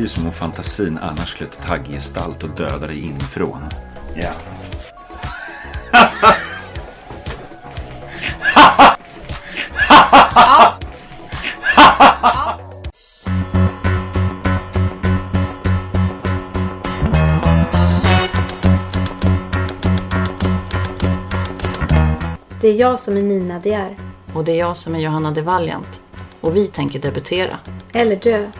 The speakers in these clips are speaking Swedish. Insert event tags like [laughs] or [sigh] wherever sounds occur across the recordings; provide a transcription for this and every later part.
skriver som om fantasin annars skulle ta tagggestalt och döda dig inifrån. Ja. Det är jag som är Nina De är. Och det är jag som är Johanna de Valiant. Och vi tänker debutera. Eller dö.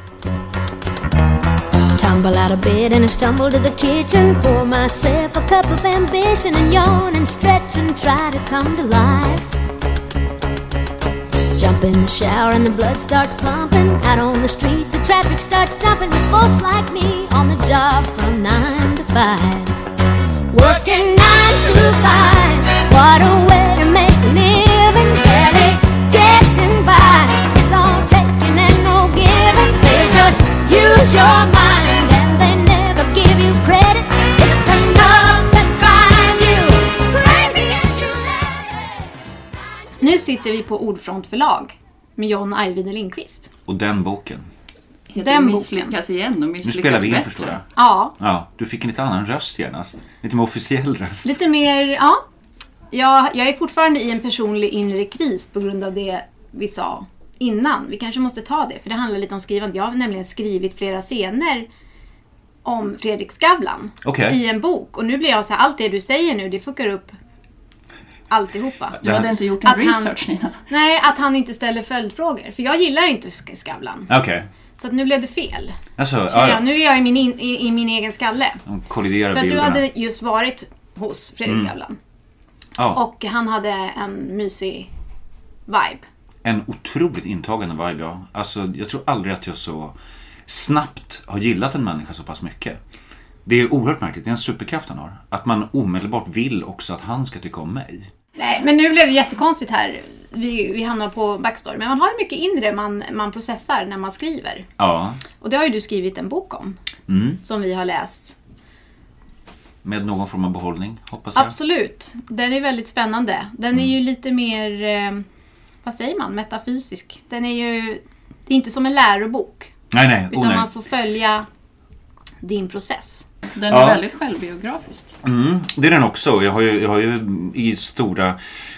Tumble out of bed and I stumble to the kitchen. Pour myself a cup of ambition and yawn and stretch and try to come to life. Jump in the shower and the blood starts pumping. Out on the streets, the traffic starts jumping. With folks like me on the job from nine to five. Working nine to five. What a way to make a living. Barely getting by. It's all taking and no giving. They just use your mind Nu sitter vi på Ordfront förlag med John Ajvide Lindqvist. Och den boken. Heter Den misslyckas igen och Nu misslyckas spelar vi in bättre. förstår jag. Ja, Ja, du fick en lite annan röst genast. Lite mer officiell röst. lite mer, ja. Jag, jag är fortfarande i en personlig inre kris på grund av det vi sa innan. Vi kanske måste ta det, för det handlar lite om skrivande. Jag har nämligen skrivit flera scener om Fredrik Skavlan Okej. i en bok. Och nu blir jag så här, allt det du säger nu, det fuckar upp alltihopa. Du hade inte gjort en Att han- research Nina. Nej, att han inte ställer följdfrågor. För jag gillar inte Sk- Skavlan. Okej. Så att nu blev det fel. Alltså, Så ja, ja, nu är jag i min, in, i, i min egen skalle. De kolliderar För att du bilderna. hade just varit hos Fredrik Mm. Skavlan. Ja, Och han hade en mysig vibe. en otroligt intagande vibe, ja. Alltså, jag tror aldrig att jag så snabbt har gillat en människa så pass mycket. Det är oerhört märkligt. Det är en superkraft han har. Att man omedelbart vill också att han ska tycka om mig. Nej, men nu blev det jättekonstigt här. Vi, vi hamnar på backstory. Men man har mycket inre man, man processar när man skriver. Ja. Och det har ju du skrivit en bok om. Mm. Som vi har läst. Med någon form av behållning, hoppas jag. Absolut. Den är väldigt spännande. Den är ju lite mer, eh, vad säger man, metafysisk. Den är ju, det är inte som en lärobok. Nej, nej. Utan Oh, nej. man får följa din process. Den är Ja. väldigt självbiografisk. Mm, det är den också. Jag har ju, jag har ju i stora...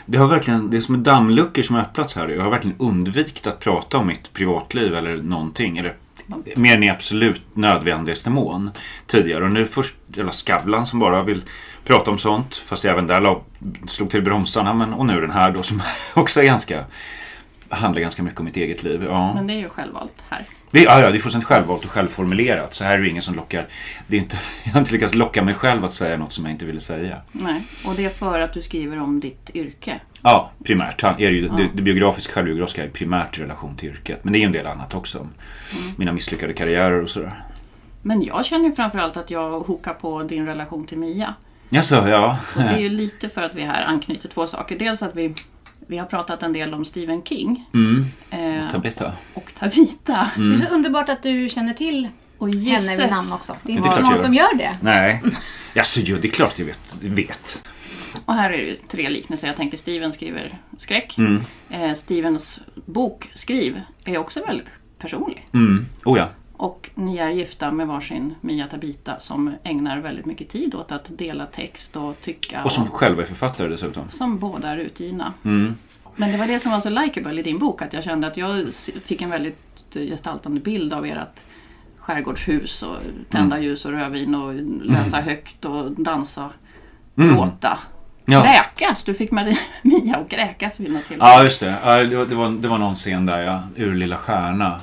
Det har verkligen, det är som dammluckor som har öppnats här. Jag har verkligen undvikit att prata om mitt privatliv eller någonting. Eller mer än i absolut nödvändigaste mån tidigare. Och nu först, eller Skavlan som bara vill prata om sånt. Fast jag även där la, slog till bromsarna. Men, och nu den här då som [laughs] också är ganska... Handlar ganska mycket om mitt eget liv. Ja. Men det är ju självvalt här. Det, ja, ja, det är fullständigt självvalt och självformulerat. Så här är det ingen som lockar. Det är inte, [laughs] jag har inte lyckats locka mig själv att säga något som jag inte ville säga. Nej. Och det är för att du skriver om ditt yrke. Ja, primärt. Är det, ju, Ja. det, det biografiska självbiografiska är primärt i relation till yrket. Men det är ju en del annat också. Mm. Mina misslyckade karriärer och sådär. Men jag känner ju framförallt att jag hokar på din relation till Mia. Jaså, ja. Och det är ju lite för att vi här anknyter två saker. Dels att vi, vi har pratat en del om Stephen King. Mm. Eh, Tabitha. och Tavita. Mm. Det är så underbart att du känner till Och henne vid namn också. Det är Ja, inte det är så många som gör det. Nej. Jaså, jo, det är klart jag vet. vet. Och här är det tre liknelser. Jag tänker Steven skriver skräck. Mm. Eh, Stevens bok Skriv är också väldigt personlig. Mm. Oh ja. Och ni är gifta med varsin Mia Tabita som ägnar väldigt mycket tid åt att dela text och tycka. Och som själva är författare dessutom. som båda är utgivna. Mm. Men det var det som var så likeable i din bok. Att jag kände att jag fick en väldigt gestaltande bild av ert skärgårdshus och tända Mm. ljus och rödvin och läsa högt och dansa, gråta. Ja. Kräkas! Du fick med [laughs] Mia att kräkas vid något tillfälle. Ja, just det. Det, var, det var någon scen där, ja. Ur Lilla Stjärna.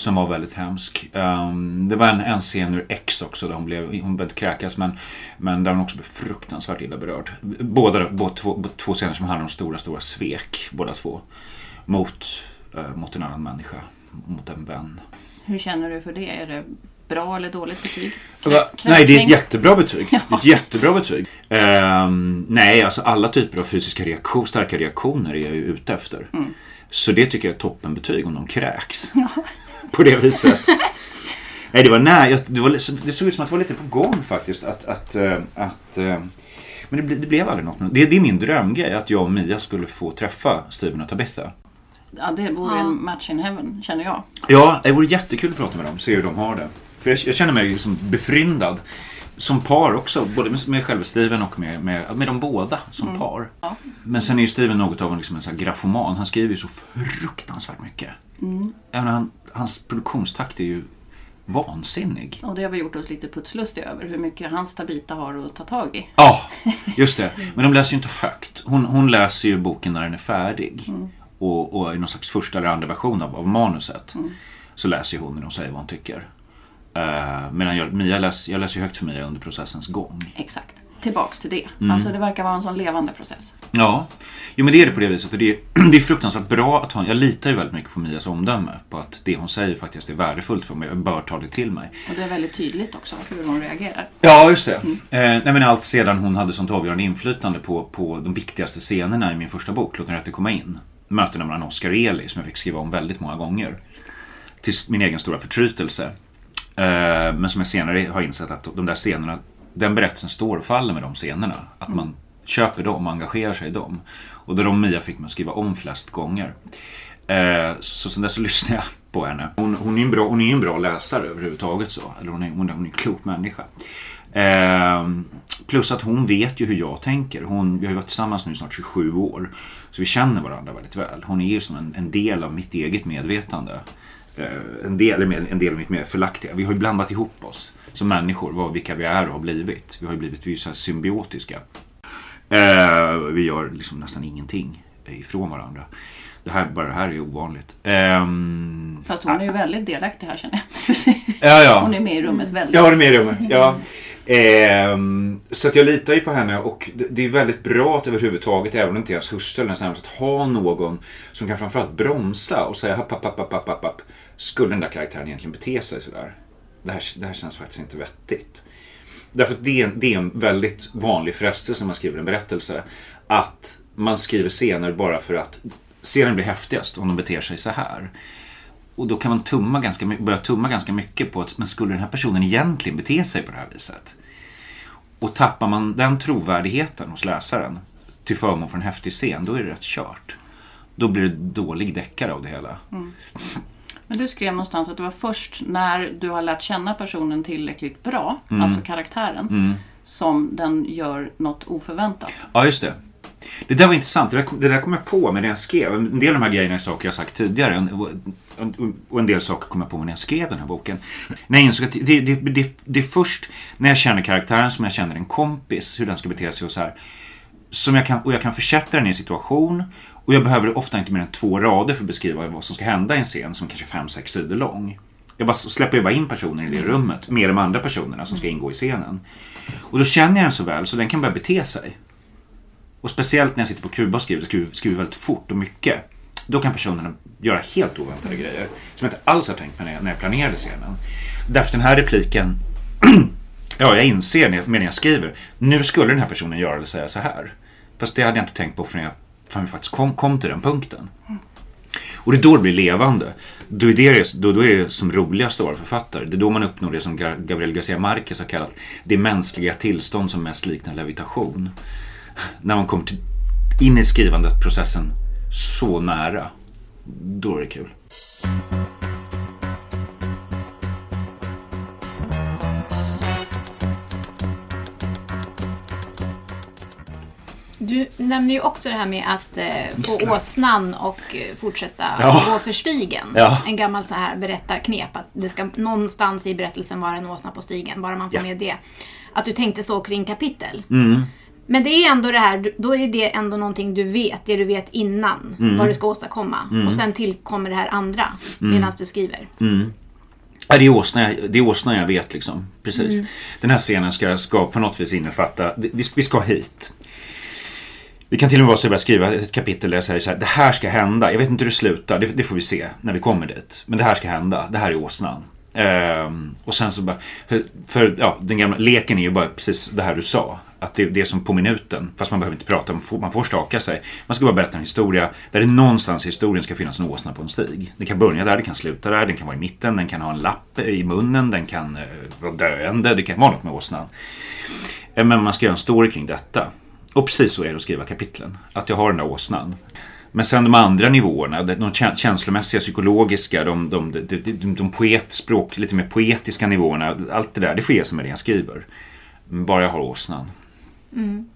Som var väldigt hemsk. Ehm, det var en, en scen ur X också där hon, blev, hon började kräkas men, men där hon också blev fruktansvärt illa berörd. Båda, båda två, två scener som handlar om stora, stora svek båda två. Mot, eh, mot en annan människa. Mot en vän. Hur känner du för det? Är det bra eller dåligt betyg? Krä- Nej, det är ett jättebra betyg. [laughs] Ja. ett jättebra betyg. Ehm, nej, alltså alla typer av fysiska reaktion, starka reaktioner är jag ju ute efter. Mm. Så det tycker jag är toppenbetyg om de kräks. [laughs] [laughs] På det viset. nej, det var jag- det, var, det såg ut som att det var lite på gång faktiskt. Att, att, eh, att, eh, men det, det blev aldrig något. Det, det är min drömgrej, att jag och Mia skulle få träffa Steven och Tabitha. Ja, det vore Ja. en match in heaven, känner jag. Ja, det vore jättekul att prata med dem, se hur de har det. För jag, jag känner mig liksom befryndad som par också, både med, med själva Steven och med, med, med de båda som par. Ja. Men sen är ju Steven något av en, liksom en sån här grafoman. Han skriver ju så fruktansvärt mycket. Även han, hans produktionstakt är ju vansinnig. Och det har vi gjort oss lite putslustiga över, hur mycket hans Tabita har att ta tag i. Ja, [laughs] just det. Men de läser ju inte högt. Hon, hon läser ju boken när den är färdig. Och, och i någon slags första eller andra version av, av manuset så läser hon när hon säger vad hon tycker. Uh, medan jag, Mia läs, jag läser ju högt för Mia under processens gång. Exakt. Tillbaks till det. Mm. Alltså det verkar vara en sån levande process. Ja, jo men det är det på det viset. Och det, är, [clears throat] det är fruktansvärt bra att ha, jag litar ju väldigt mycket på Mias omdöme. På att det hon säger faktiskt är värdefullt för mig. Jag bör ta det till mig. Och det är väldigt tydligt också hur hon reagerar. Ja, just det. Eh, nej, men allt sedan hon hade sånt avgörande inflytande på, på de viktigaste scenerna i min första bok, Låt den rätte komma in. Mötena mellan Oscar och Eli, som jag fick skriva om väldigt många gånger. Till min egen stora förtrytelse. Eh, men som jag senare har insett att de där scenerna, den berättelsen står och faller med de scenerna. Att man köper dem och engagerar sig i dem. Och det är de Mia fick mig att skriva om flest gånger. Eh, så sen dess så lyssnar jag på henne. Hon, hon är ju en bra, hon är en bra läsare överhuvudtaget så. Eller hon är, hon är, hon är en klok människa. Eh, plus att hon vet ju hur jag tänker. Hon, vi har ju varit tillsammans nu i snart 27 år. Så vi känner varandra väldigt väl. Hon är ju som en, en del av mitt eget medvetande. Eh, en, del, eller en del av mitt mer förlaktiga. Vi har ju blandat ihop oss som människor, vad, vilka vi är och har blivit. Vi har ju blivit vi är så här symbiotiska. Eh, vi gör liksom nästan ingenting ifrån varandra. Det här, bara det här är ovanligt. Ehm, Fast hon är ju väldigt delaktig här känner jag. ja, ja. Hon är med i rummet väldigt. Har det med i rummet, ja. Ehm, så att jag litar ju på henne och det- det är väldigt bra att överhuvudtaget, även om inte ens hustru eller ens att ha någon som kan framförallt bromsa och säga happ, happ, happ, happ, happ, happ. Skulle den där karaktären egentligen bete sig sådär? Det här, det här känns faktiskt inte vettigt. Därför att det är, en, det är en väldigt vanlig frestelse när man skriver en berättelse. Att man skriver scener bara för att scenen blir häftigast om de beter sig så här. Och då kan man tumma ganska, börja tumma ganska mycket på att men skulle den här personen egentligen bete sig på det här viset? Och tappar man den trovärdigheten hos läsaren till förmån för en häftig scen, då är det rätt kört. Då blir det dålig deckare av det hela. Mm. Men du skrev någonstans att det var först när du har lärt känna personen tillräckligt bra, Mm. alltså karaktären, som den gör något oförväntat. Ja, just det. Det där var intressant. Det där, det där kom jag på med när jag skrev. En del av de här grejerna är saker jag sagt tidigare. Och en del saker kom jag på när jag skrev den här boken. När jag insåg att det, det, det, det är först när jag känner karaktären som jag känner en kompis, hur den ska bete sig och så här. Som jag kan, och jag kan försätta den i en situation. Och jag behöver ofta inte mer än två rader för att beskriva vad som ska hända i en scen som kanske är fem, sex sidor lång. Jag bara släpper ju bara in personen i det rummet med de andra personerna som ska ingå i scenen. Och då känner jag den så väl så den kan börja bete sig. Och speciellt när jag sitter på Kuba och skriver, skriver, skriver väldigt fort och mycket. Då kan personerna göra helt oväntade grejer. Som jag inte alls har tänkt på när jag, jag planerade scenen. Därför den här repliken, [clears throat] ja jag inser när- medan jag skriver, nu skulle den här personen göra eller säga så här. Fast det hade jag inte tänkt på förrän jag, förrän vi faktiskt kom, kom till den punkten. Och det är då det blir levande. Då är det, då, då är det som roligast att vara författare. Det är då man uppnår det som Gabriel Garcia Marquez har kallat det mänskliga tillstånd som mest liknar levitation. När man kommer till, in i skrivandet, processen, så nära. Då är det kul. Du nämner ju också det här med att eh, få åsnan och eh, fortsätta Ja. gå för stigen. Ja. En gammal så här berättarknep att det ska någonstans i berättelsen vara en åsna på stigen, bara man får Ja. med det. Att du tänkte så kring kapitel. Mm. Men det är ändå det här, då är det ändå någonting du vet, det du vet innan, Mm. vad du ska åstadkomma. Och sen tillkommer det här andra medan du skriver. Ja, det är åsnan jag, det är åsnan jag vet liksom. Precis. Den här scenen ska, ska på något vis innefatta, vi, vi ska hit. Det kan till och med vara så att jag börjar skriva ett kapitel där jag säger så här, det här ska hända. Jag vet inte hur det slutar, det, det får vi se när vi kommer dit. Men det här ska hända, det här är åsnan. Ehm, och sen så bara, för ja, den gamla leken är ju bara precis det här du sa. Att det, det är som på minuten, fast man behöver inte prata, man får, man får staka sig. Man ska bara berätta en historia där det någonstans i historien ska finnas en åsna på en stig. Det kan börja där, det kan sluta där, den kan vara i mitten, den kan ha en lapp i munnen, den kan eh, vara döende, det kan vara något med åsnan. Eh, men man ska göra en story kring detta. Och precis så är det att skriva kapitlen. Att jag har den där åsnan. Men sen de andra nivåerna, de kä- känslomässiga, psykologiska, de, de, de, de, poet, språk, lite mer poetiska nivåerna. Allt det där, det får jag som är det jag skriver. Bara jag har åsnan.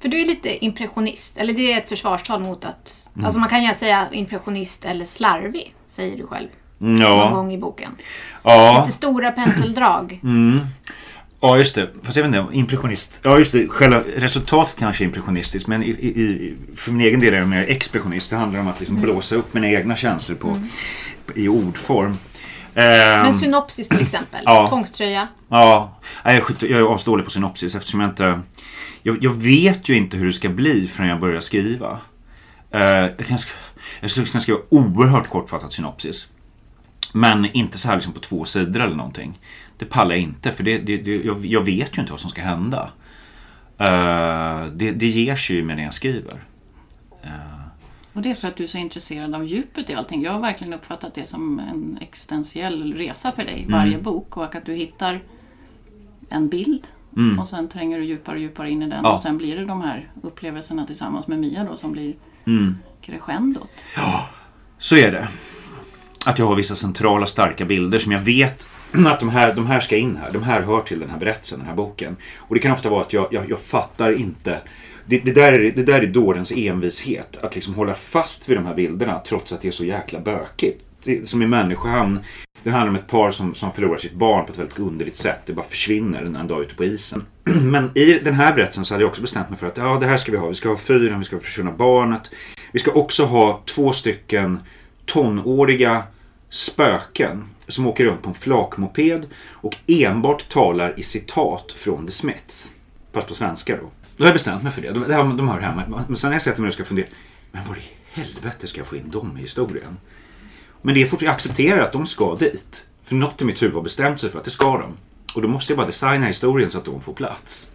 För du är lite impressionist, eller det är ett försvarstal mot att... Mm. Alltså man kan säga impressionist eller slarvig, säger du själv. Någon Ja, gång i boken. ja. Lite stora penseldrag. Ja, just det. Fast jag vet inte, impressionist. Ja, just det. Själva resultatet kanske är impressionistiskt. Men i, i, för min egen del är jag mer expressionist. Det handlar om att liksom blåsa upp mina egna känslor på, i ordform. Ehm, Men synopsis till exempel. [clears throat] Ja. Tvångströja. Ja, jag är, skit- jag är asdålig på synopsis eftersom jag inte... Jag, jag vet ju inte hur det ska bli förrän jag börjar skriva. Eh, jag, kan, jag skulle kunna skriva oerhört kortfattat synopsis. Men inte så här liksom på två sidor eller någonting. Det pallar jag inte för det, det, det, jag, jag vet ju inte vad som ska hända. Eh, det, det ger sig ju med det jag skriver. Och det är för att du är så intresserad av djupet i allting. Jag har verkligen uppfattat det som en existentiell resa för dig, varje bok. Och att du hittar en bild och sen tränger du djupare och djupare in i den. Ja. Och sen blir det de här upplevelserna tillsammans med Mia då som blir Mm. crescendot. Så är det. Att jag har vissa centrala starka bilder som jag vet [clears throat] att de här, de här ska in här. De här hör till den här berättelsen, den här boken. Och det kan ofta vara att jag, jag, jag fattar inte. Det, det, där är, det där är dårens envishet. Att liksom hålla fast vid de här bilderna trots att det är så jäkla bökigt. Det, som i Människohamn. Det handlar om ett par som, som förlorar sitt barn på ett väldigt underligt sätt. Det bara försvinner en dag ute på isen. [clears throat] Men i den här berättelsen så hade jag också bestämt mig för att ja, det här ska vi ha. Vi ska ha fyren, vi ska försvinna barnet. Vi ska också ha två stycken tonåriga spöken som åker runt på en flakmoped och enbart talar i citat från The Smiths. Fast på svenska då. Då har jag bestämt mig för det. De, de, de hör hemma. Men sen när jag sätter mig och ska fundera. Men var i helvete ska jag få in dem i historien? Men det är fortfarande jag accepterar att de ska dit. För något i mitt huvud har bestämt sig för att det ska de. Och då måste jag bara designa historien så att de får plats.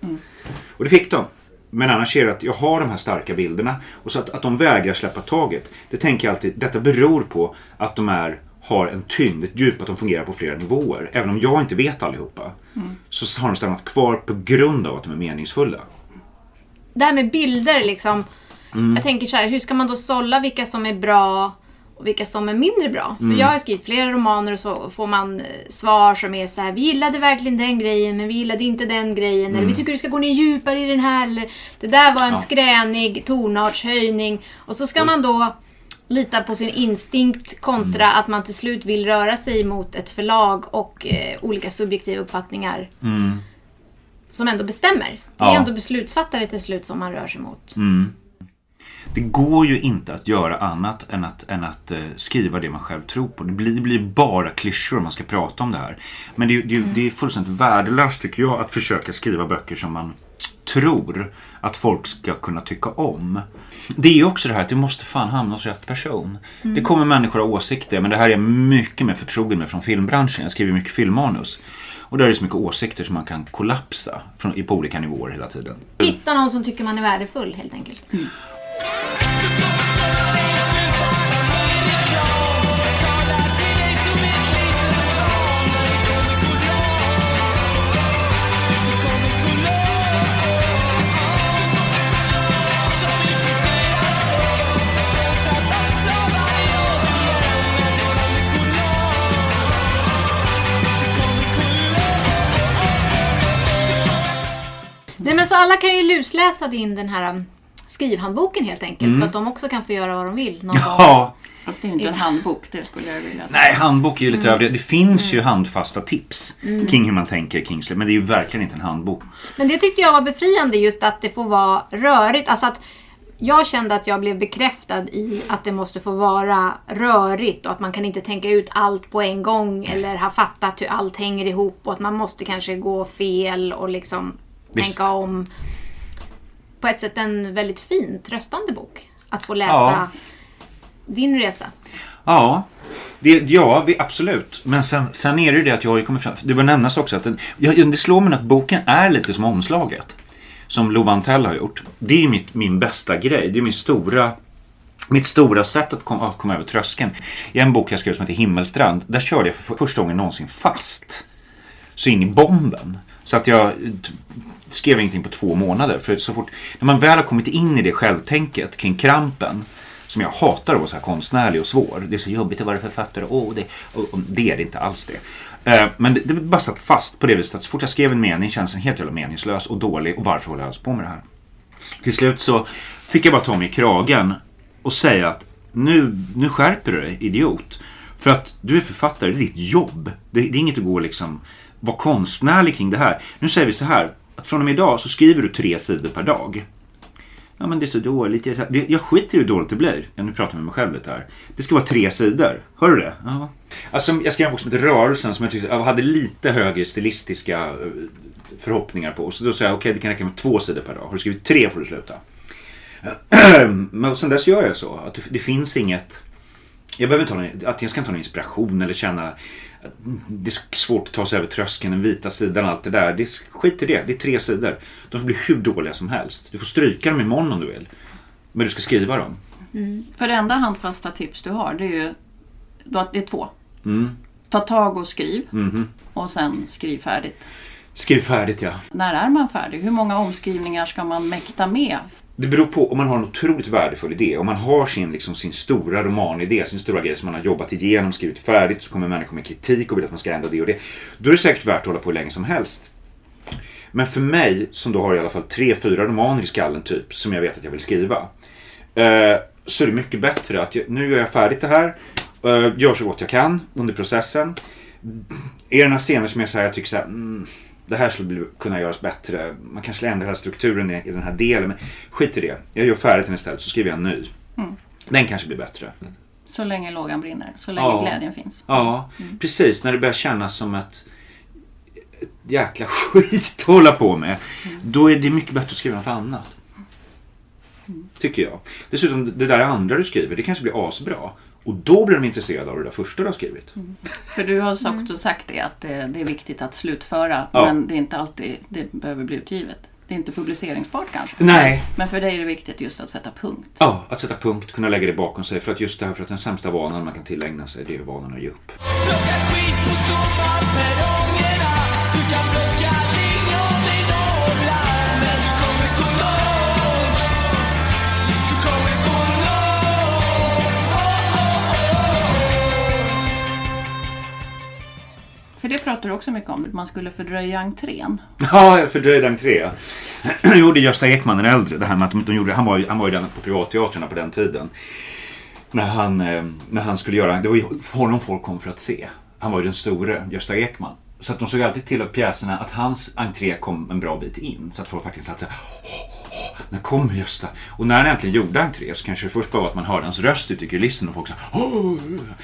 Och det fick de. Men annars är det att jag har de här starka bilderna och så att, att de vägrar släppa taget. Det tänker jag alltid, detta beror på att de är, har en tyngd, ett djup, att de fungerar på flera nivåer. Även om jag inte vet allihopa. Så har de stannat kvar på grund av att de är meningsfulla. Det här med bilder liksom. Mm. Jag tänker så här, hur ska man då sålla vilka som är bra och vilka som är mindre bra? Mm. För jag har skrivit flera romaner och så får man eh, svar som är så här, vi gillade verkligen den grejen men vi gillade inte den grejen. Eller vi tycker du ska gå ner djupare i den här. Eller det där var en Mm. Ja. skränig tonartshöjning. Och så ska man då lita på sin instinkt kontra Mm. att man till slut vill röra sig mot ett förlag och eh, olika subjektiva uppfattningar. Som ändå bestämmer. Det är Mm. Ändå beslutsfattare till slut som man rör sig mot. Det går ju inte att göra annat än att, än att eh, skriva det man själv tror på. Det blir, det blir bara klyschor om man ska prata om det här. Men det, det, det är fullständigt värdelöst tycker jag att försöka skriva böcker som man tror att folk ska kunna tycka om. Det är ju också det här att det måste fan hamna hos rätt person. Det kommer människor ha åsikter men det här är jag mycket mer förtrogen med från filmbranschen. Jag skriver mycket filmmanus. Och där är det så mycket åsikter som man kan kollapsa från, på olika nivåer hela tiden. Hitta någon som tycker man är värdefull helt enkelt. Nej men så alla kan ju lusläsa din den här um, skrivhandboken helt enkelt. Så att de också kan få göra vad de vill någon gång. Ja, Fast det är ju inte en handbok, det skulle jag vilja säga. Nej, handbok är ju lite överdrivet. Det finns ju handfasta tips kring hur man tänker kring. Men det är ju verkligen inte en handbok. Men det tyckte jag var befriande just att det får vara rörigt. Alltså att jag kände att jag blev bekräftad i att det måste få vara rörigt och att man kan inte tänka ut allt på en gång eller ha fattat hur allt hänger ihop och att man måste kanske gå fel och liksom Visst. tänka om. På ett sätt en väldigt fin, tröstande bok. Att få läsa Ja. din resa. Ja, det, ja vi, absolut. Men sen, sen är det ju det att jag har ju kommit fram... Det bör nämnas också att den, ja, det slår mig att boken är lite som omslaget. Som Lovantell har gjort. Det är mitt, min bästa grej. Det är min stora... Mitt stora sätt att komma, att komma över tröskeln. I en bok jag skrev som heter Himmelstrand. Där körde jag för första gången någonsin fast. Så in i bomben. Så att jag skrev ingenting på två månader. För så fort, när man väl har kommit in i det självtänket kring krampen. som jag hatar att vara så här konstnärlig och svår. Det är så jobbigt att vara författare. Oh, det, och, det är det inte alls det. Eh, men det, det bara satt fast på det viset att så fort jag skrev en mening kändes den helt jävla meningslös och dålig. Och varför håller jag alls på med det här? Till slut så fick jag bara ta mig i kragen och säga att nu, nu skärper du dig, idiot. För att du är författare, det är ditt jobb. Det, det är inget att gå och liksom vara konstnärlig kring det här. Nu säger vi så här, att från och med idag så skriver du tre sidor per dag. Ja men det är så dåligt. Jag, det, jag skiter i hur dåligt det blir. Ja, nu pratar jag med mig själv lite här. Det ska vara tre sidor. Hör du det? Ja. Alltså, jag skrev en bok som heter Rörelsen som jag tyckte jag hade lite högre stilistiska eh, förhoppningar på. Så då sa jag okej okay, det kan räcka med två sidor per dag. Har du skrivit tre får du sluta. [clears throat] Men sen dess gör jag så. Att det, det finns inget... Jag behöver inte ha någon, att jag ska inte ha någon inspiration eller känna det är svårt att ta sig över tröskeln, den vita sidan, allt det där. Det är, skit i det. Det är tre sidor. De får bli hur dåliga som helst. Du får stryka dem imorgon om du vill. Men du ska skriva dem. Mm. För det enda handfasta tips du har, det är ju det är två. Mm. Ta tag och skriv. Mm. Och sen skriv färdigt. Skriv färdigt ja. När är man färdig? Hur många omskrivningar ska man mäkta med? Det beror på om man har en otroligt värdefull idé. Om man har sin, liksom, sin stora romanidé, sin stora grej som man har jobbat igenom, skrivit färdigt, så kommer människor med kritik och vill att man ska ändra det och det. Då är det säkert värt att hålla på hur länge som helst. Men för mig, som då har i alla fall tre, fyra romaner i skallen typ, som jag vet att jag vill skriva. Eh, så är det mycket bättre att jag, nu gör jag färdigt det här, eh, gör så gott jag kan under processen. Är det några scener som jag säger jag tycker så här, mm, det här skulle kunna göras bättre. Man kanske ändrar hela strukturen i, den här delen. Men skit i det. Jag gör färdigt den istället så skriver jag en ny. Mm. Den kanske blir bättre. Så länge lågan brinner. Så länge ja. glädjen finns. Ja, mm. precis. När det börjar kännas som ett, ett jäkla [laughs] skit att hålla på med. Mm. Då är det mycket bättre att skriva något annat. Mm. Tycker jag. Dessutom, det där andra du skriver, det kanske blir asbra. Och då blir de intresserade av det där första du har skrivit. Mm. För du har också mm. sagt det att det, det, är viktigt att slutföra ja. men det är inte alltid det behöver bli utgivet. Det är inte publiceringsbart kanske. Nej. Men för dig är det viktigt just att sätta punkt. Ja, att sätta punkt, kunna lägga det bakom sig. För att just det här för att den sämsta vanan man kan tillägna sig det är vanan att ge upp. För det pratar du också mycket om, att man skulle fördröja entrén. Ja, fördröjd entré. [clears throat] Det gjorde Gösta Ekman den äldre. Det här med att de gjorde, han, var ju, han var ju den på privatteatrarna på den tiden. När han, eh, när han skulle göra, det var ju honom folk kom för att se. Han var ju den store, Gösta Ekman. Så att de såg alltid till att pjäserna, att hans entré kom en bra bit in. Så att folk faktiskt satt såhär, när kommer Gösta? Och när han äntligen gjorde entré så kanske det först bara var att man hörde hans röst ute i kulissen och folk sa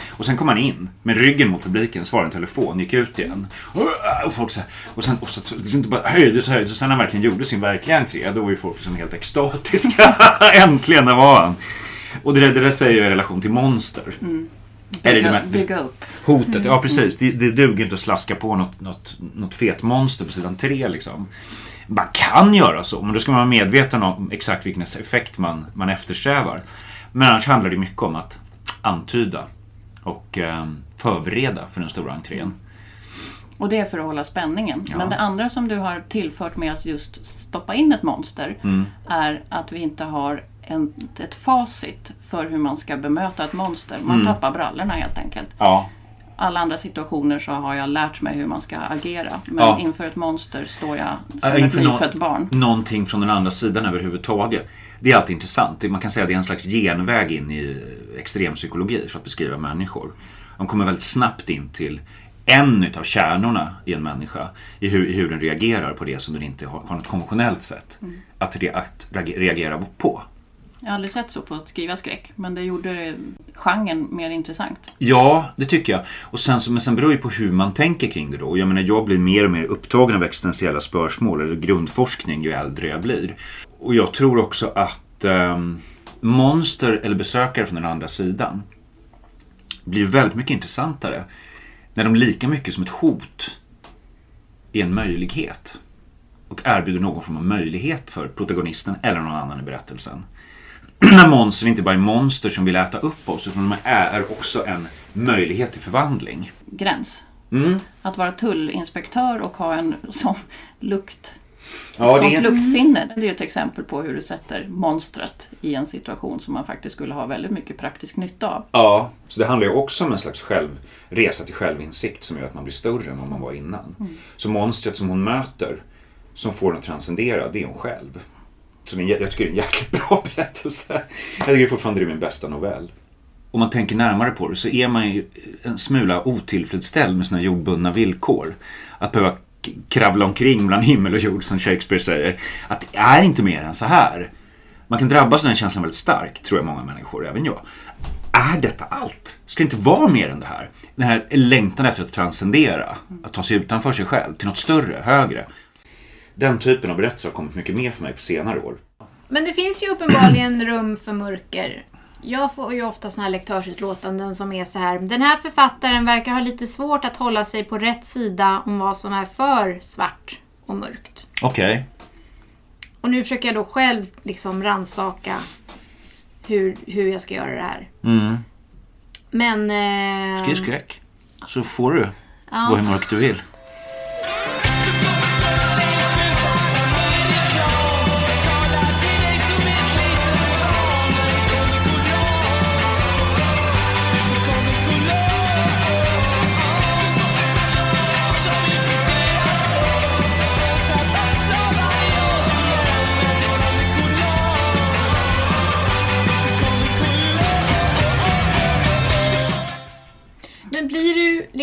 Och sen kom han in med ryggen mot publiken, svarade en telefon, gick ut igen. Och folk så och sen och så, så, så, bara höjdes och höjdes. Och sen när han verkligen gjorde sin verkliga entré, då var ju folk liksom helt extatiska. [laughs] äntligen, där var han. Och det, det där säger jag i relation till Monster. Mm. Eller, bygga upp. Hotet, mm. ja precis. Det, det duger inte att slaska på något, något, något fet monster på sidan tre liksom. Man kan göra så, men då ska man vara medveten om exakt vilken effekt man, man eftersträvar. Men annars handlar det mycket om att antyda och eh, förbereda för den stora entrén. Och det är för att hålla spänningen. Ja. Men det andra som du har tillfört med att just stoppa in ett monster mm. är att vi inte har en, ett facit för hur man ska bemöta ett monster. Man mm. tappar brallorna helt enkelt. Ja. Alla andra situationer så har jag lärt mig hur man ska agera. Men ja. inför ett monster står jag som äh, ett nyfött barn. Någonting från den andra sidan överhuvudtaget. Det är alltid intressant. Man kan säga att det är en slags genväg in i extrempsykologi för att beskriva människor. De kommer väldigt snabbt in till en av kärnorna i en människa i hur, i hur den reagerar på det som den inte har, har något konventionellt sätt mm. att, re, att reagera på. Jag har aldrig sett så på att skriva skräck, men det gjorde genren mer intressant. Ja, det tycker jag. Och sen, men sen beror det på hur man tänker kring det då. Jag menar, jag blir mer och mer upptagen av existentiella spörsmål eller grundforskning ju äldre jag blir. Och jag tror också att eh, monster eller besökare från den andra sidan blir väldigt mycket intressantare när de lika mycket som ett hot är en möjlighet och erbjuder någon form av möjlighet för protagonisten eller någon annan i berättelsen. [clears throat] när monster inte bara är monster som vill äta upp oss utan de är också en möjlighet till förvandling. Gräns. Mm. Att vara tullinspektör och ha en sån lukt Ja, Sånt det luktsinne, det är ju ett exempel på hur du sätter monstret i en situation som man faktiskt skulle ha väldigt mycket praktisk nytta av. ja, så det handlar ju också om en slags själv, resa till självinsikt som gör att man blir större än vad man var innan. Så monstret som hon möter, som får henne att transcendera, det är hon själv. Så en jag tycker det är en jäkligt bra [laughs] berättelse. Jag tycker fortfarande det är min bästa novell. Om man tänker närmare på det så är man ju en smula otillfredsställd med sina jordbundna villkor. Att behöva kravla omkring bland himmel och jord som Shakespeare säger. Att det är inte mer än så här. Man kan drabbas av den känslan väldigt starkt, tror jag många människor, även jag. Är detta allt? Ska det inte vara mer än det här? Den här längtan efter att transcendera, att ta sig utanför sig själv till något större, högre. Den typen av berättelser har kommit mycket mer för mig på senare år. Men det finns ju uppenbarligen rum för mörker. Jag får ju ofta såna här lektörsutlåtanden som är så här. Den här författaren verkar ha lite svårt att hålla sig på rätt sida om vad som är för svart och mörkt. Okej. Och nu försöker jag då själv liksom ransaka hur, hur jag ska göra det här. Mm. Men... Eh, Skriv skräck. Så får du Ja. gå hur mörkt du vill.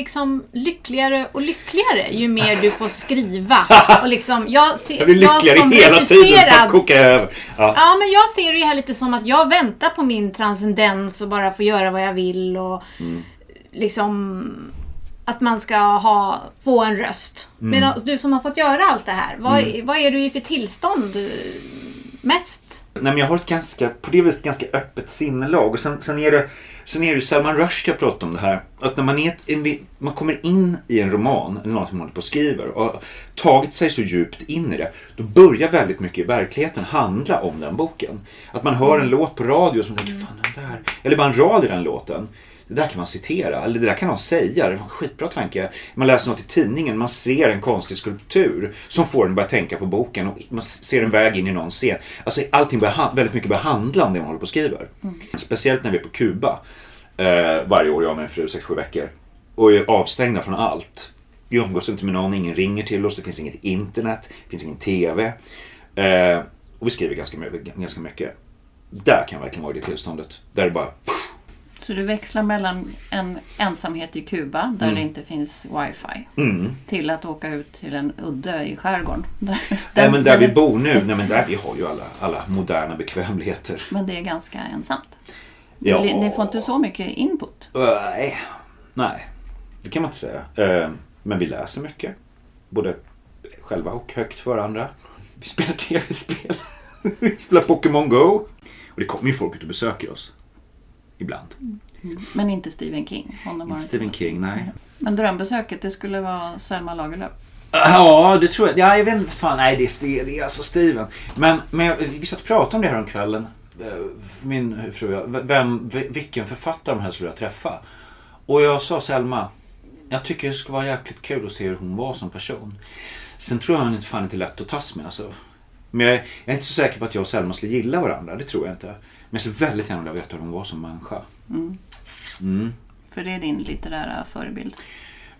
Liksom lyckligare och lyckligare ju mer du får skriva? Och liksom, jag, ser, Jag blir lyckligare som hela tiden, snart kokar jag över. Ja. Ja, men jag ser det här lite som att jag väntar på min transcendens och bara få göra vad jag vill och Mm. liksom att man ska ha, få en röst. Mm. Medan du som har fått göra allt det här, vad, vad är du i för tillstånd mest? Nej, men jag har ett ganska, på det viset ganska öppet sinnelag. Och sen, sen är det Sen är det Salman Rushdie jag pratar om det här. Att när man, är, en man kommer in i en roman, eller någon som håller på och skriver, och har tagit sig så djupt in i det. Då börjar väldigt mycket i verkligheten handla om den boken. Att man hör en låt på radio som tänker, fan den där. Eller bara en rad i den låten. Det där kan man citera, eller det där kan någon säga. Det var en skitbra tanke. Man läser något i tidningen, man ser en konstig skulptur som får en att börja tänka på boken och man ser en väg in i någon scen. Alltså allting börjar, väldigt mycket börjar handla om det man håller på och skriver. Speciellt när vi är på Kuba eh, varje år, jag och min fru, 6-7 veckor. Och är avstängda från allt. Vi umgås inte med någon, ingen ringer till oss, det finns inget internet, det finns ingen TV. Eh, och vi skriver ganska, mycket- ganska mycket. Där kan verkligen vara i det tillståndet. Där det bara... Så du växlar mellan en ensamhet i Kuba där det inte finns wifi Mm. till att åka ut till en udde i skärgården. [laughs] Där, Nej, men där vi bor nu, nej, men där vi har ju alla, alla moderna bekvämligheter. men det är ganska ensamt. Ja. Ni, ni får inte så mycket input. Nej, nej, det kan man inte säga. Men vi läser mycket. Både själva och högt för andra. Vi spelar [laughs] tv-spel. Vi spelar Pokémon Go. Och det kommer ju folk ut och besöker oss. Ibland. Men inte Stephen King. Inte inte Stephen varit. King, nej. Men drömbesöket det skulle vara Selma Lagerlöf. Ja, det tror jag. Ja, jag vet inte. Fan, nej, det är, det är alltså Steven. Men, men jag- vi satt och pratade om det här om kvällen. Eh, Min fru och jag. Vem, vilken författare de helst skulle jag träffa. Och jag sa Selma. Jag tycker det skulle vara jäkligt kul att se hur hon var som person. Sen tror jag hon inte fan inte är lätt att tas med. Alltså. Men jag, jag är inte så säker på att jag och Selma skulle gilla varandra. Det tror jag inte. Men jag skulle väldigt gärna vilja veta hur hon var som människa. Mm. Mm. För det är din litterära förebild.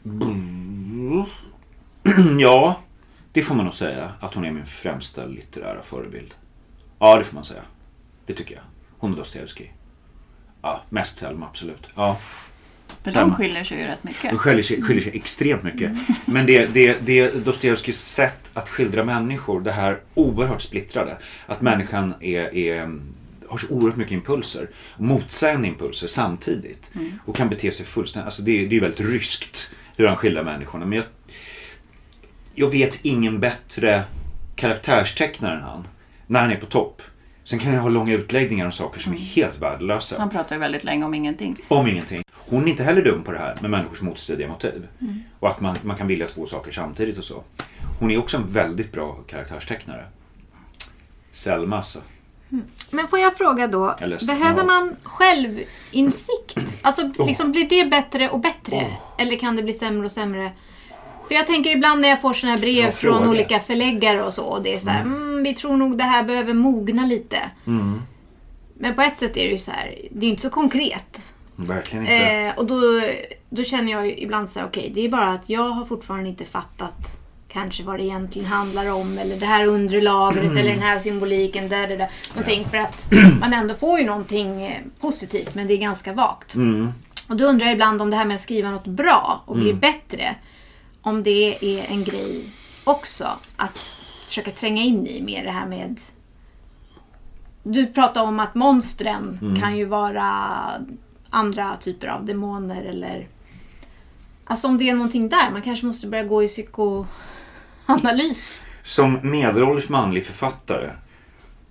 Mm. [clears throat] Ja, det får man nog säga. Att hon är min främsta litterära förebild. Ja, det får man säga. Det tycker jag. Hon och Dostojevskij. Ja, mest Selma, absolut. Ja, För de skiljer sig ju rätt mycket. de skiljer sig, skiljer sig extremt mycket. Men det, det, det Dostojevskijs sätt att skildra människor, det här oerhört splittrade. Att människan är, är, har så oerhört mycket impulser. Motsägande impulser samtidigt. Och kan bete sig fullständigt, alltså det, det är väldigt ryskt hur han skildrar människorna. Men jag, jag vet ingen bättre karaktärstecknare än han. När han är på topp. Sen kan jag ha långa utläggningar om saker som är helt värdelösa. Han pratar ju väldigt länge om ingenting. Om ingenting. Hon är inte heller dum på det här med människors motstridiga motiv. Och att man, man kan vilja två saker samtidigt och så. Hon är också en väldigt bra karaktärstecknare. Selma alltså. Men får jag fråga då, Jag behöver man självinsikt? Alltså, Åh. liksom, blir det bättre och bättre? Åh. Eller kan det bli sämre och sämre? För jag tänker ibland när jag får såna här brev Bra från olika förläggare och så. Och det är så här, mm. vi tror nog det här behöver mogna lite. Mm. Men på ett sätt är det ju så här, det är inte så konkret. Verkligen inte. Eh, och då, då känner jag ju ibland så här, okej, det är bara att jag har fortfarande inte fattat kanske vad det egentligen handlar om. Eller det här undre lagret eller den här symboliken. Där, där, där, någonting för att [clears throat] man ändå får ju någonting eh, positivt men det är ganska vagt. Mm. Och då undrar jag ibland om det här med att skriva något bra och bli bättre. Om det är en grej också. Att försöka tränga in i mer det här med... Du pratar om att monstren kan ju vara andra typer av demoner eller... Alltså om det är någonting där. Man kanske måste börja gå i psykoanalys. Som medelålders manlig författare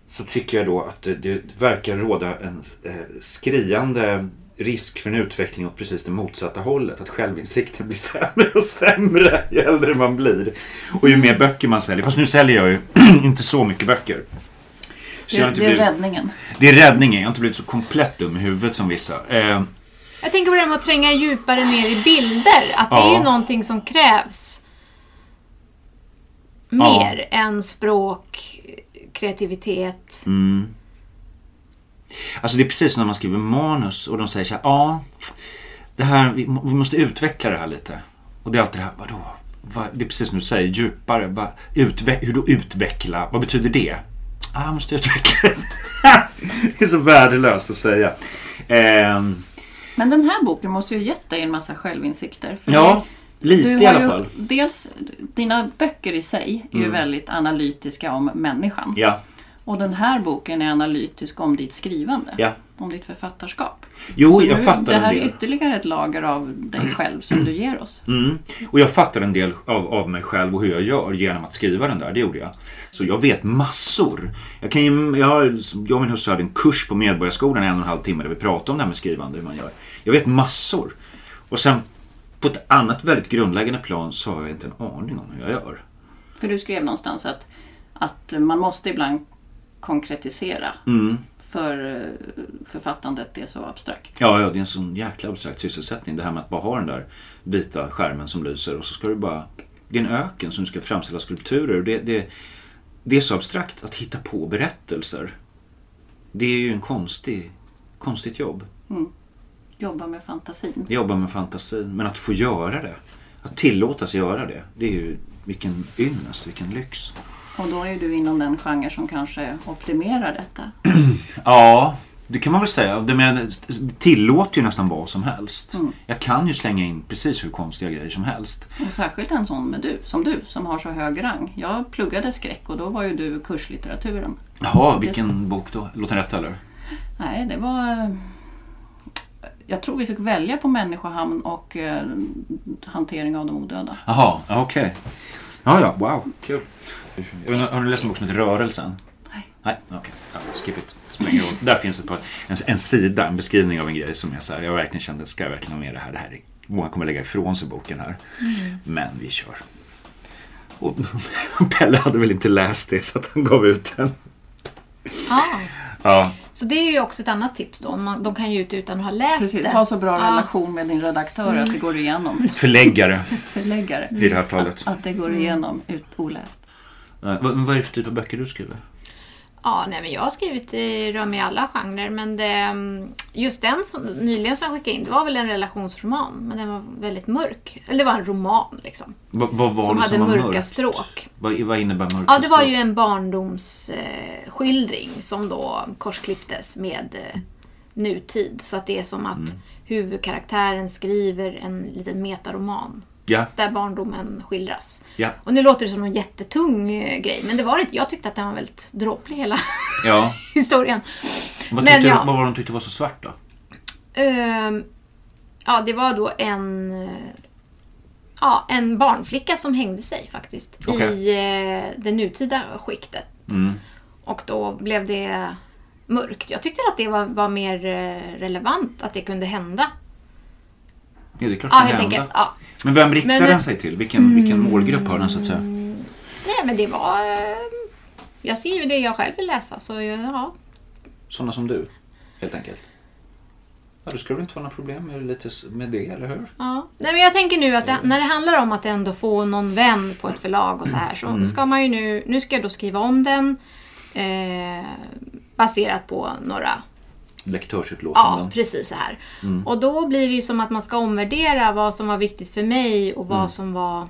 så tycker jag då att det, det verkar råda en eh, skriande risk för en utveckling åt precis det motsatta hållet. Att självinsikten blir [laughs] sämre och sämre ju äldre man blir. Och ju mer böcker man säljer. Fast nu säljer jag ju [clears throat] inte så mycket böcker. Så Det, inte det är blivit, räddningen. det är räddningen. Jag har inte blivit så komplett dum i huvudet som vissa. Eh, Jag tänker på det här med att tränga djupare ner i bilder. Att det Ja. är ju någonting som krävs mer än språk, kreativitet. Mm. Alltså det är precis som när man skriver manus och de säger så här, ja, det här, vi, vi måste utveckla det här lite. Och det är alltid det här, vadå? Va, det är precis som du säger, djupare. Va, utve, hur då utveckla? Vad betyder det? Ah, jag måste utveckla det. [laughs] det är så värdelöst att säga. Ehm, Men den här boken måste ju gett dig en massa självinsikter. För ja, det- lite du i alla ju, fall. Dels, dina böcker i sig är ju väldigt analytiska om människan. Ja, Och den här boken är analytisk om ditt skrivande. ja. Om ditt författarskap. Jo, Så jag nu- fattar Det en här är del. ytterligare ett lager av dig själv som du ger oss. Mm. Och jag fattar en del av, av mig själv och hur jag gör genom att skriva den där. Det gjorde jag. Så jag vet massor. Jag, kan ju, jag, jag och min hustru hade en kurs på Medborgarskolan en och en halv timme där vi pratade om det här med skrivande. Hur man gör. Jag vet massor. Och sen på ett annat väldigt grundläggande plan så har jag inte en aning om hur jag gör. För du skrev någonstans att, att man måste ibland konkretisera. Mm. För eh, författandet är så abstrakt. Ja, ja, det är en sån jäkla abstrakt sysselsättning. Det här med att bara ha den där vita skärmen som lyser och så ska du bara... Det är en öken som du ska framställa skulpturer. Det, det, det är så abstrakt att hitta på berättelser. Det är ju en konstig, konstigt jobb. Jobba med fantasin. Jobba med fantasin. Men att få göra det. Att tillåtas göra det. Det är ju vilken ynnest, vilken lyx. Och då är du inom den genre som kanske optimerar detta. [clears throat] Ja, det kan man väl säga. Det, men, det tillåter ju nästan vad som helst. Jag kan ju slänga in precis hur konstiga grejer som helst. Och särskilt en sån med du, som du, som har så hög rang. Jag pluggade skräck och då var ju du kurslitteraturen. Jaha, vilken bok då? Låter den rätt eller? Nej, det var... Jag tror vi fick välja på människohamn och eh, hantering av de odöda. Jaha, ja, okej. Ja, ja, wow, kul. Jag inte, Har du läst en bok som heter Rörelsen? Nej. Nej, okej. Ja, skip it. Där finns ett par, en, en sida, en beskrivning av en grej som är så här. Jag verkligen kände, ska jag verkligen ha med det här? Det här är, många kommer lägga ifrån sig boken här. Men vi kör. Och [laughs] Pelle hade väl inte läst det så att han gav ut den. Ja. Ja, Så det är ju också ett annat tips då. Man, de kan ju ut utan att ha läst Precis, det. ha så bra Ja. relation med din redaktör att det går igenom. förläggare [laughs] Förläggare. i det här fallet. Att det går igenom ut oläst. Eh, Vad, vad är det för typ av böcker du skriver? Ja, nej, men jag har skrivit i rör mig i alla genrer. Men det, mm, just den som, nyligen som jag skickade in, det var väl en relationsroman. Men den var väldigt mörk. Eller det var en roman liksom. Vad, vad var som det hade som var mörka mörkt? stråk. Vad, vad innebär mörka Ja, det var stråk? ju en barndomsskildring eh, som då korsklipptes med eh, nutid. Så att det är som att Mm. huvudkaraktären skriver en liten metaroman. Ja, Där barndomen skildras. ja, Och nu låter det som en jättetung eh, grej, men det var det. Jag tyckte att den var väldigt dråplig hela [laughs] ja. historien. Vad, Men tyckte, ja. vad var de tyckte var så svart då? Ehm, ja, det var då en, eh, ja, en barnflicka som hängde sig faktiskt Okej. i eh, det nutida skiktet. Mm. Och då blev det mörkt. Jag tyckte att det var, var mer relevant att det kunde hända. Ja, det är klart Ja, det kan hända. Ja. Men vem riktar Men- den sig till? Vilken, vilken målgrupp har den så att säga? Nej, men det var... eh, Jag skriver det jag själv vill läsa, så ja. Sådana som du, helt enkelt. Ja, då ska det inte vara några problem med, lite, med det, eller hur? Ja. Nej, men jag tänker nu att det, när det handlar om att ändå få någon vän på ett förlag och så här så ska man ju nu, nu ska jag då skriva om den eh, baserat på några Ja, Lektörsutlåtanden. precis så här. Och då blir det ju som att man ska omvärdera vad som var viktigt för mig och vad som var...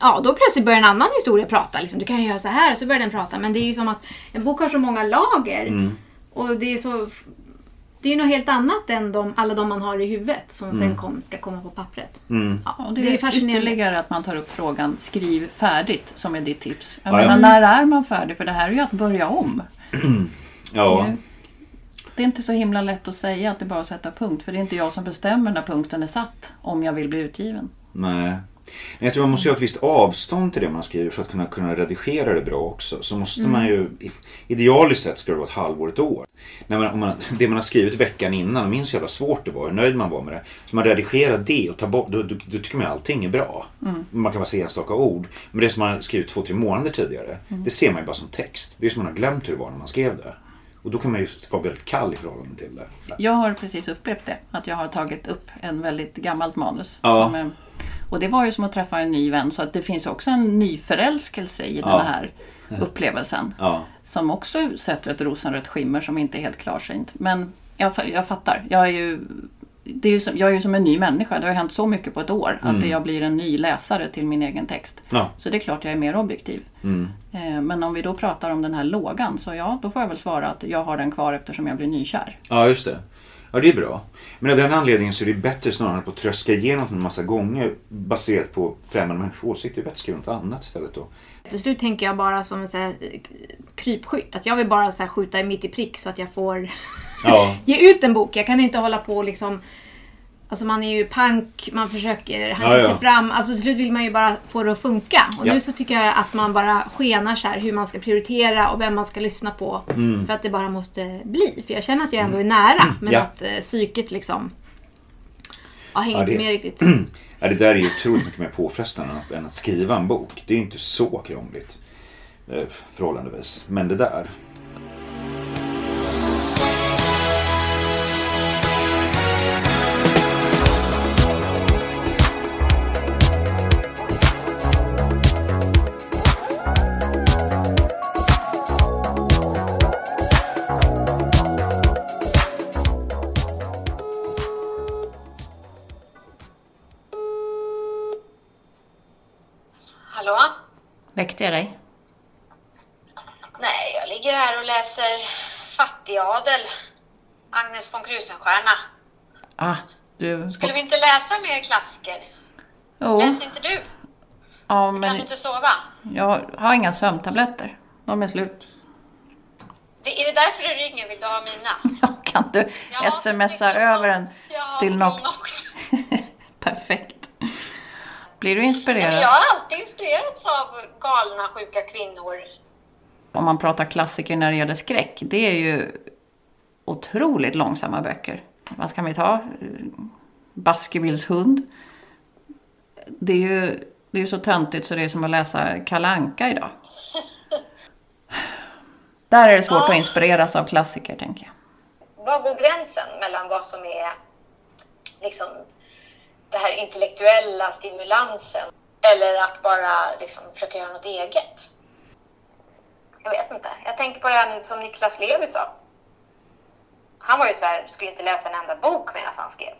Ja, då plötsligt börjar en annan historia prata. Liksom, du kan ju göra så här och så börjar den prata. Men det är ju som att en bok har så många lager. Och det är så... Det är ju något helt annat än de, alla de man har i huvudet som sen kom, ska komma på pappret. Mm. Ja, Och det, det är är fascinerande. ytterligare att man tar upp frågan skriv färdigt som är ditt tips. Jag Ja, ja. menar, när är man färdig? För det här är ju att börja om. [clears throat] Ja. Det, är inte så himla lätt att säga att det är bara att sätta punkt. För det är inte jag som bestämmer när punkten är satt om jag vill bli utgiven. Nej. Men jag tror man måste ha ett visst avstånd till det man skriver för att kunna, kunna redigera det bra också. Så måste man ju, idealiskt sett ska det vara ett halvår, ett år. När man, om man, det man har skrivit veckan innan, minns hur jävla svårt det var, hur nöjd man var med det. Så man redigerar det och tar bort, då, då, då tycker man allting är bra. Man kan bara se enstaka ord. Men det som man har skrivit två, tre månader tidigare, det ser man ju bara som text. Det är som man har glömt hur det var när man skrev det. Och då kan man ju vara väldigt kall i förhållande till det. Jag har precis upplevt det. Att jag har tagit upp en väldigt gammalt manus. Ja. Som, eh, och det var ju som att träffa en ny vän. Så att det finns också en ny förälskelse i Ja. den här [laughs] upplevelsen. Ja. Som också sätter ett rosenrött skimmer som inte är helt klarsynt. Men jag, jag fattar. Jag är ju det är ju som, jag är ju som en ny människa. Det har hänt så mycket på ett år. Att jag blir en ny läsare till min egen text. Ja. Så det är klart jag är mer objektiv. Mm. Eh, Men om vi då pratar om den här lågan. Så ja, då får jag väl svara att jag har den kvar eftersom jag blir nykär. Ja, just det. Ja, det är bra. Men av den anledningen så är det bättre snarare på att tröska igenom en massa gånger baserat på främmande människors åsikter. Det är bättre att skriva något annat istället då. Till slut tänker jag bara som en så här, eh, krypskytt. Att jag vill bara så här, skjuta mitt i prick så att jag får [laughs] Ja, ge ut en bok. Jag kan inte hålla på och liksom... Alltså man är ju pank, man försöker hanka Ja, ja. sig fram. Alltså till slut vill man ju bara få det att funka. Och Ja. nu så tycker jag att man bara skenar så här hur man ska prioritera och vem man ska lyssna på. För att det bara måste bli. För jag känner att jag ändå är nära. Men Mm. Ja. att eh, psyket liksom... Ja, hänger inte det- med riktigt. [clears throat] ja, det där är ju otroligt mycket mer påfrestande än att- skriva en bok. Det är ju inte så krångligt. Eh, förhållandevis. Men det där. Väckte jag dig? Nej, jag ligger här och läser Fattigadel. Agnes von Krusenstjerna. Ah, du... Skulle vi inte läsa mer klassiker? Jo, Läser inte du? ja, Kan du men inte sova? jag har inga sömntabletter. De är slut. Det, är det därför du ringer? Vill du ha mina? [laughs] Ja, kan du smsa över en Jag har still sån knock? också. [laughs] Perfekt. Blir du inspirerad? Jag har alltid inspirerats av galna, sjuka kvinnor. Om man pratar klassiker när det gäller skräck. Det är ju otroligt långsamma böcker. Vad ska vi ta? Baskervilles hund. Det är ju det är så töntigt så det är som att läsa Kalanka idag. [laughs] Där är det svårt Ja. att inspireras av klassiker, tänker jag. Var går gränsen mellan vad som är liksom det här intellektuella stimulansen eller att bara liksom försöka göra något eget? Jag vet inte. Jag tänker på det här som Niklas Levi sa. Han var ju så här, skulle inte läsa en enda bok medan han skrev.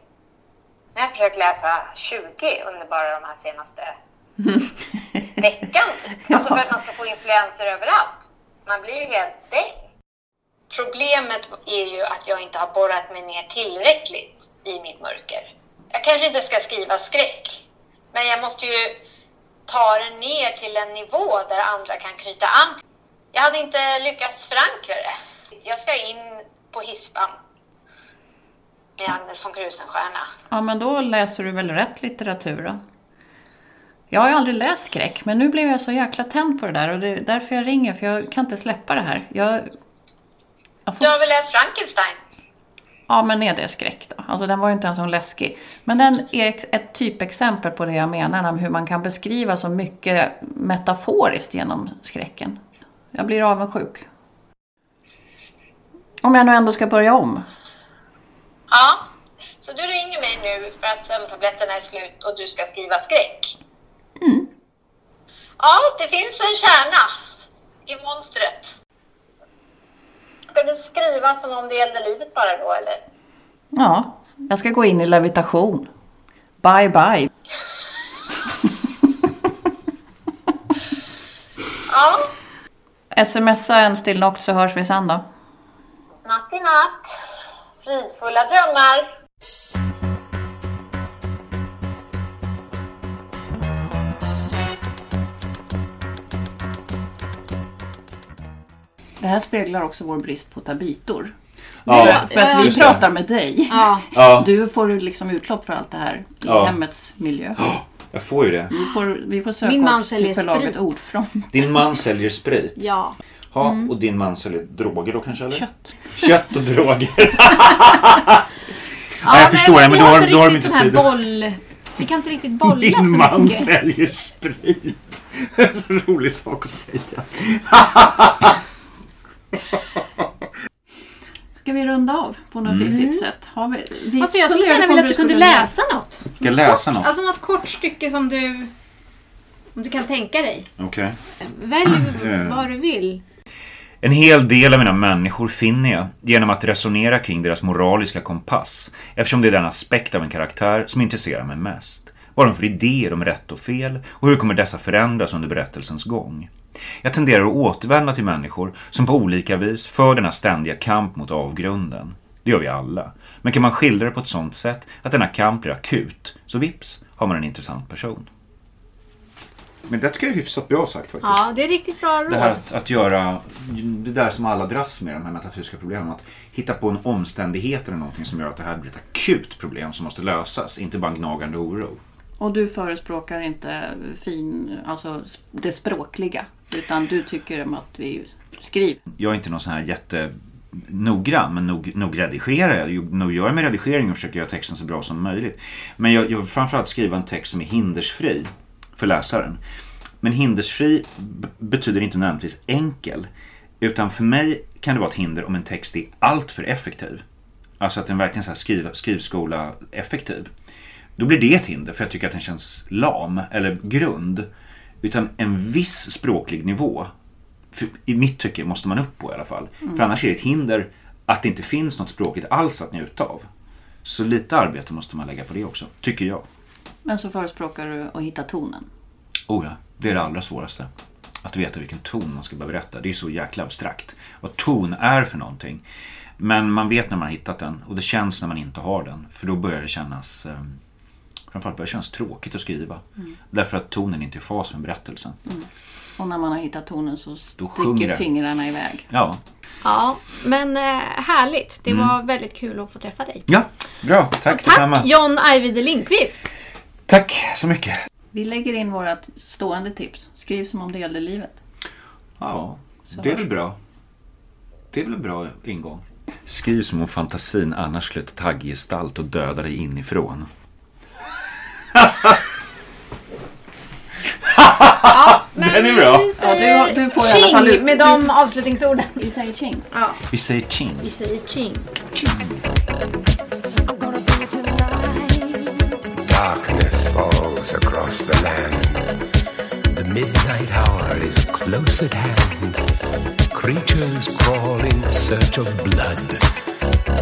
Nu har jag försökt läsa 20 under bara de här senaste [laughs] veckan. Typ. Alltså för att man ska få influenser överallt. Man blir ju helt däng. Problemet är ju att jag inte har borrat mig ner tillräckligt i mitt mörker. Jag kanske inte ska skriva skräck, men jag måste ju ta den ner till en nivå där andra kan knyta an. Jag hade inte lyckats förankra det. Jag ska in på hispan med Agnes von Krusenstjerna. Ja, men då läser du väl rätt litteratur då? Jag har ju aldrig läst skräck, men nu blev jag så jäkla tänd på det där och det är därför jag ringer, för jag kan inte släppa det här. Jag, jag får, Du har väl läst Frankenstein? Ja, men är det skräck då? Alltså den var ju inte ens så läskig. Men den är ett typexempel på det jag menar, om hur man kan beskriva så mycket metaforiskt genom skräcken. Jag blir avundsjuk. Om jag nu ändå ska börja om. Ja, så du ringer mig nu för att sömntabletterna är slut och du ska skriva skräck? Ja, det finns en kärna i monstret. Ska du skriva som om det gällde livet bara då, eller? Ja, jag ska gå in i levitation. Bye bye. [laughs] Ja, Smsa en still knock så hörs vi sen då. natt i natt. Fridfulla drömmar. Det här speglar också vår brist på tabitor. Ja, För att vi pratar med dig. Ja, Ja, Du får ju liksom utlopp för allt det här i Ja. hemmets miljö. jag får ju det. Vi får, vi får söka Min man oss till säljer förlaget sprit. Ordfront. Din man säljer sprit. ja. Ja, och din man säljer droger då kanske? Eller? Kött. Kött och droger. [laughs] ja jag nej, förstår det, men vi då har då har de riktigt inte tid. boll... Vi kan inte riktigt bolla Din så man mycket. säljer sprit. Det är en så rolig sak att säga. [laughs] [laughs] Ska vi runda av på något fiffigt sätt? Har vi, vi Alltså jag skulle gärna vilja om att du kunde läsa något. Ska läsa något? Alltså något kort stycke som du... Om du kan tänka dig. Okej. Välj [clears throat] Mm. vad du vill. En hel del av mina människor finner jag genom att resonera kring deras moraliska kompass eftersom det är den aspekt av en karaktär som intresserar mig mest. Vad har de för idéer om rätt och fel och hur kommer dessa förändras under berättelsens gång? Jag tenderar att återvända till människor som på olika vis för denna ständiga kamp mot avgrunden. Det gör vi alla. Men kan man skildra det på ett sådant sätt att denna kamp blir akut, så vips har man en intressant person. Men det tycker jag är hyfsat bra sagt faktiskt. Ja, det är riktigt bra råd. Det här att, att göra det där som alla dras med, de här metafysiska problemen. Att hitta på en omständighet eller någonting som gör att det här blir ett akut problem som måste lösas. Inte bara en gnagande oro. Och du förespråkar inte fin, alltså det språkliga. Utan du tycker om att vi skriver. Jag är inte någon sån här jätte noggrann, men nog, nog redigerar jag. Nog gör jag med redigering och försöker göra texten så bra som möjligt. Men jag, jag vill framförallt skriva en text som är hindersfri för läsaren. Men hindersfri betyder inte nödvändigtvis enkel. Utan för mig kan det vara ett hinder om en text är alltför effektiv. Alltså att den verkligen är skriv, skrivskola effektiv. Då blir det ett hinder för jag tycker att den känns lam eller grund. Utan en viss språklig nivå i mitt tycke måste man upp på i alla fall. För annars är det ett hinder att det inte finns något språkligt alls att njuta av. Så lite arbete måste man lägga på det också, tycker jag. Men så förespråkar du att hitta tonen. Oh ja, det är det allra svåraste. Att veta vilken ton man ska börja berätta. Det är så jäkla abstrakt. Vad ton är för någonting. Men man vet när man har hittat den och det känns när man inte har den. För då börjar det kännas eh, Framförallt börjar det kännas tråkigt att skriva. Därför att tonen inte är i fas med berättelsen. Och när man har hittat tonen så sticker fingrarna iväg. Ja, Ja, men eh, härligt. Det Mm. var väldigt kul att få träffa dig. ja bra. Tack Så tack detsamma. John Ajvide Lindqvist. Tack så mycket. Vi lägger in vårt stående tips. Skriv som om det gällde livet. Ja, Så det är väl bra. Det är väl en bra ingång. Skriv som om fantasin annars skulle ta tagggestalt och döda dig inifrån. Men Den är bra. Vi säger Ja, du- du får i alla fall tjing ut- med de avslutningsorden. Vi säger ching. Ja, Vi säger ching. vi säger ching. Darkness falls across the land. The midnight hour is close at hand. Creatures crawl in search of blood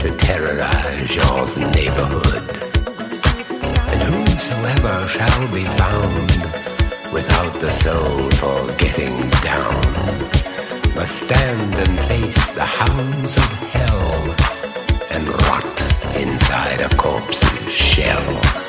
to terrorize your neighborhood. And whosoever shall be found without the soul for getting down must stand and face the hounds of hell and rot inside a corpse's shell.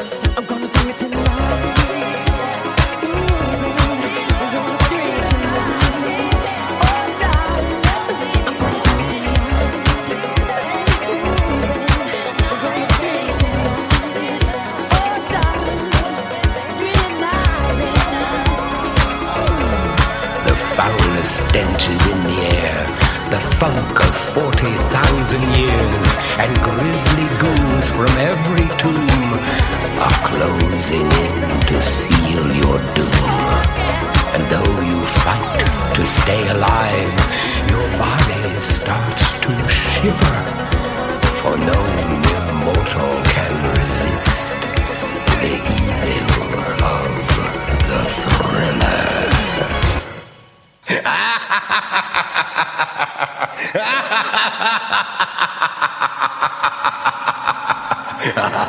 Funk of 40,000 years, and grisly ghouls from every tomb are closing in to seal your doom. And though you fight to stay alive, your body starts to shiver, for no mere Ha ha ha.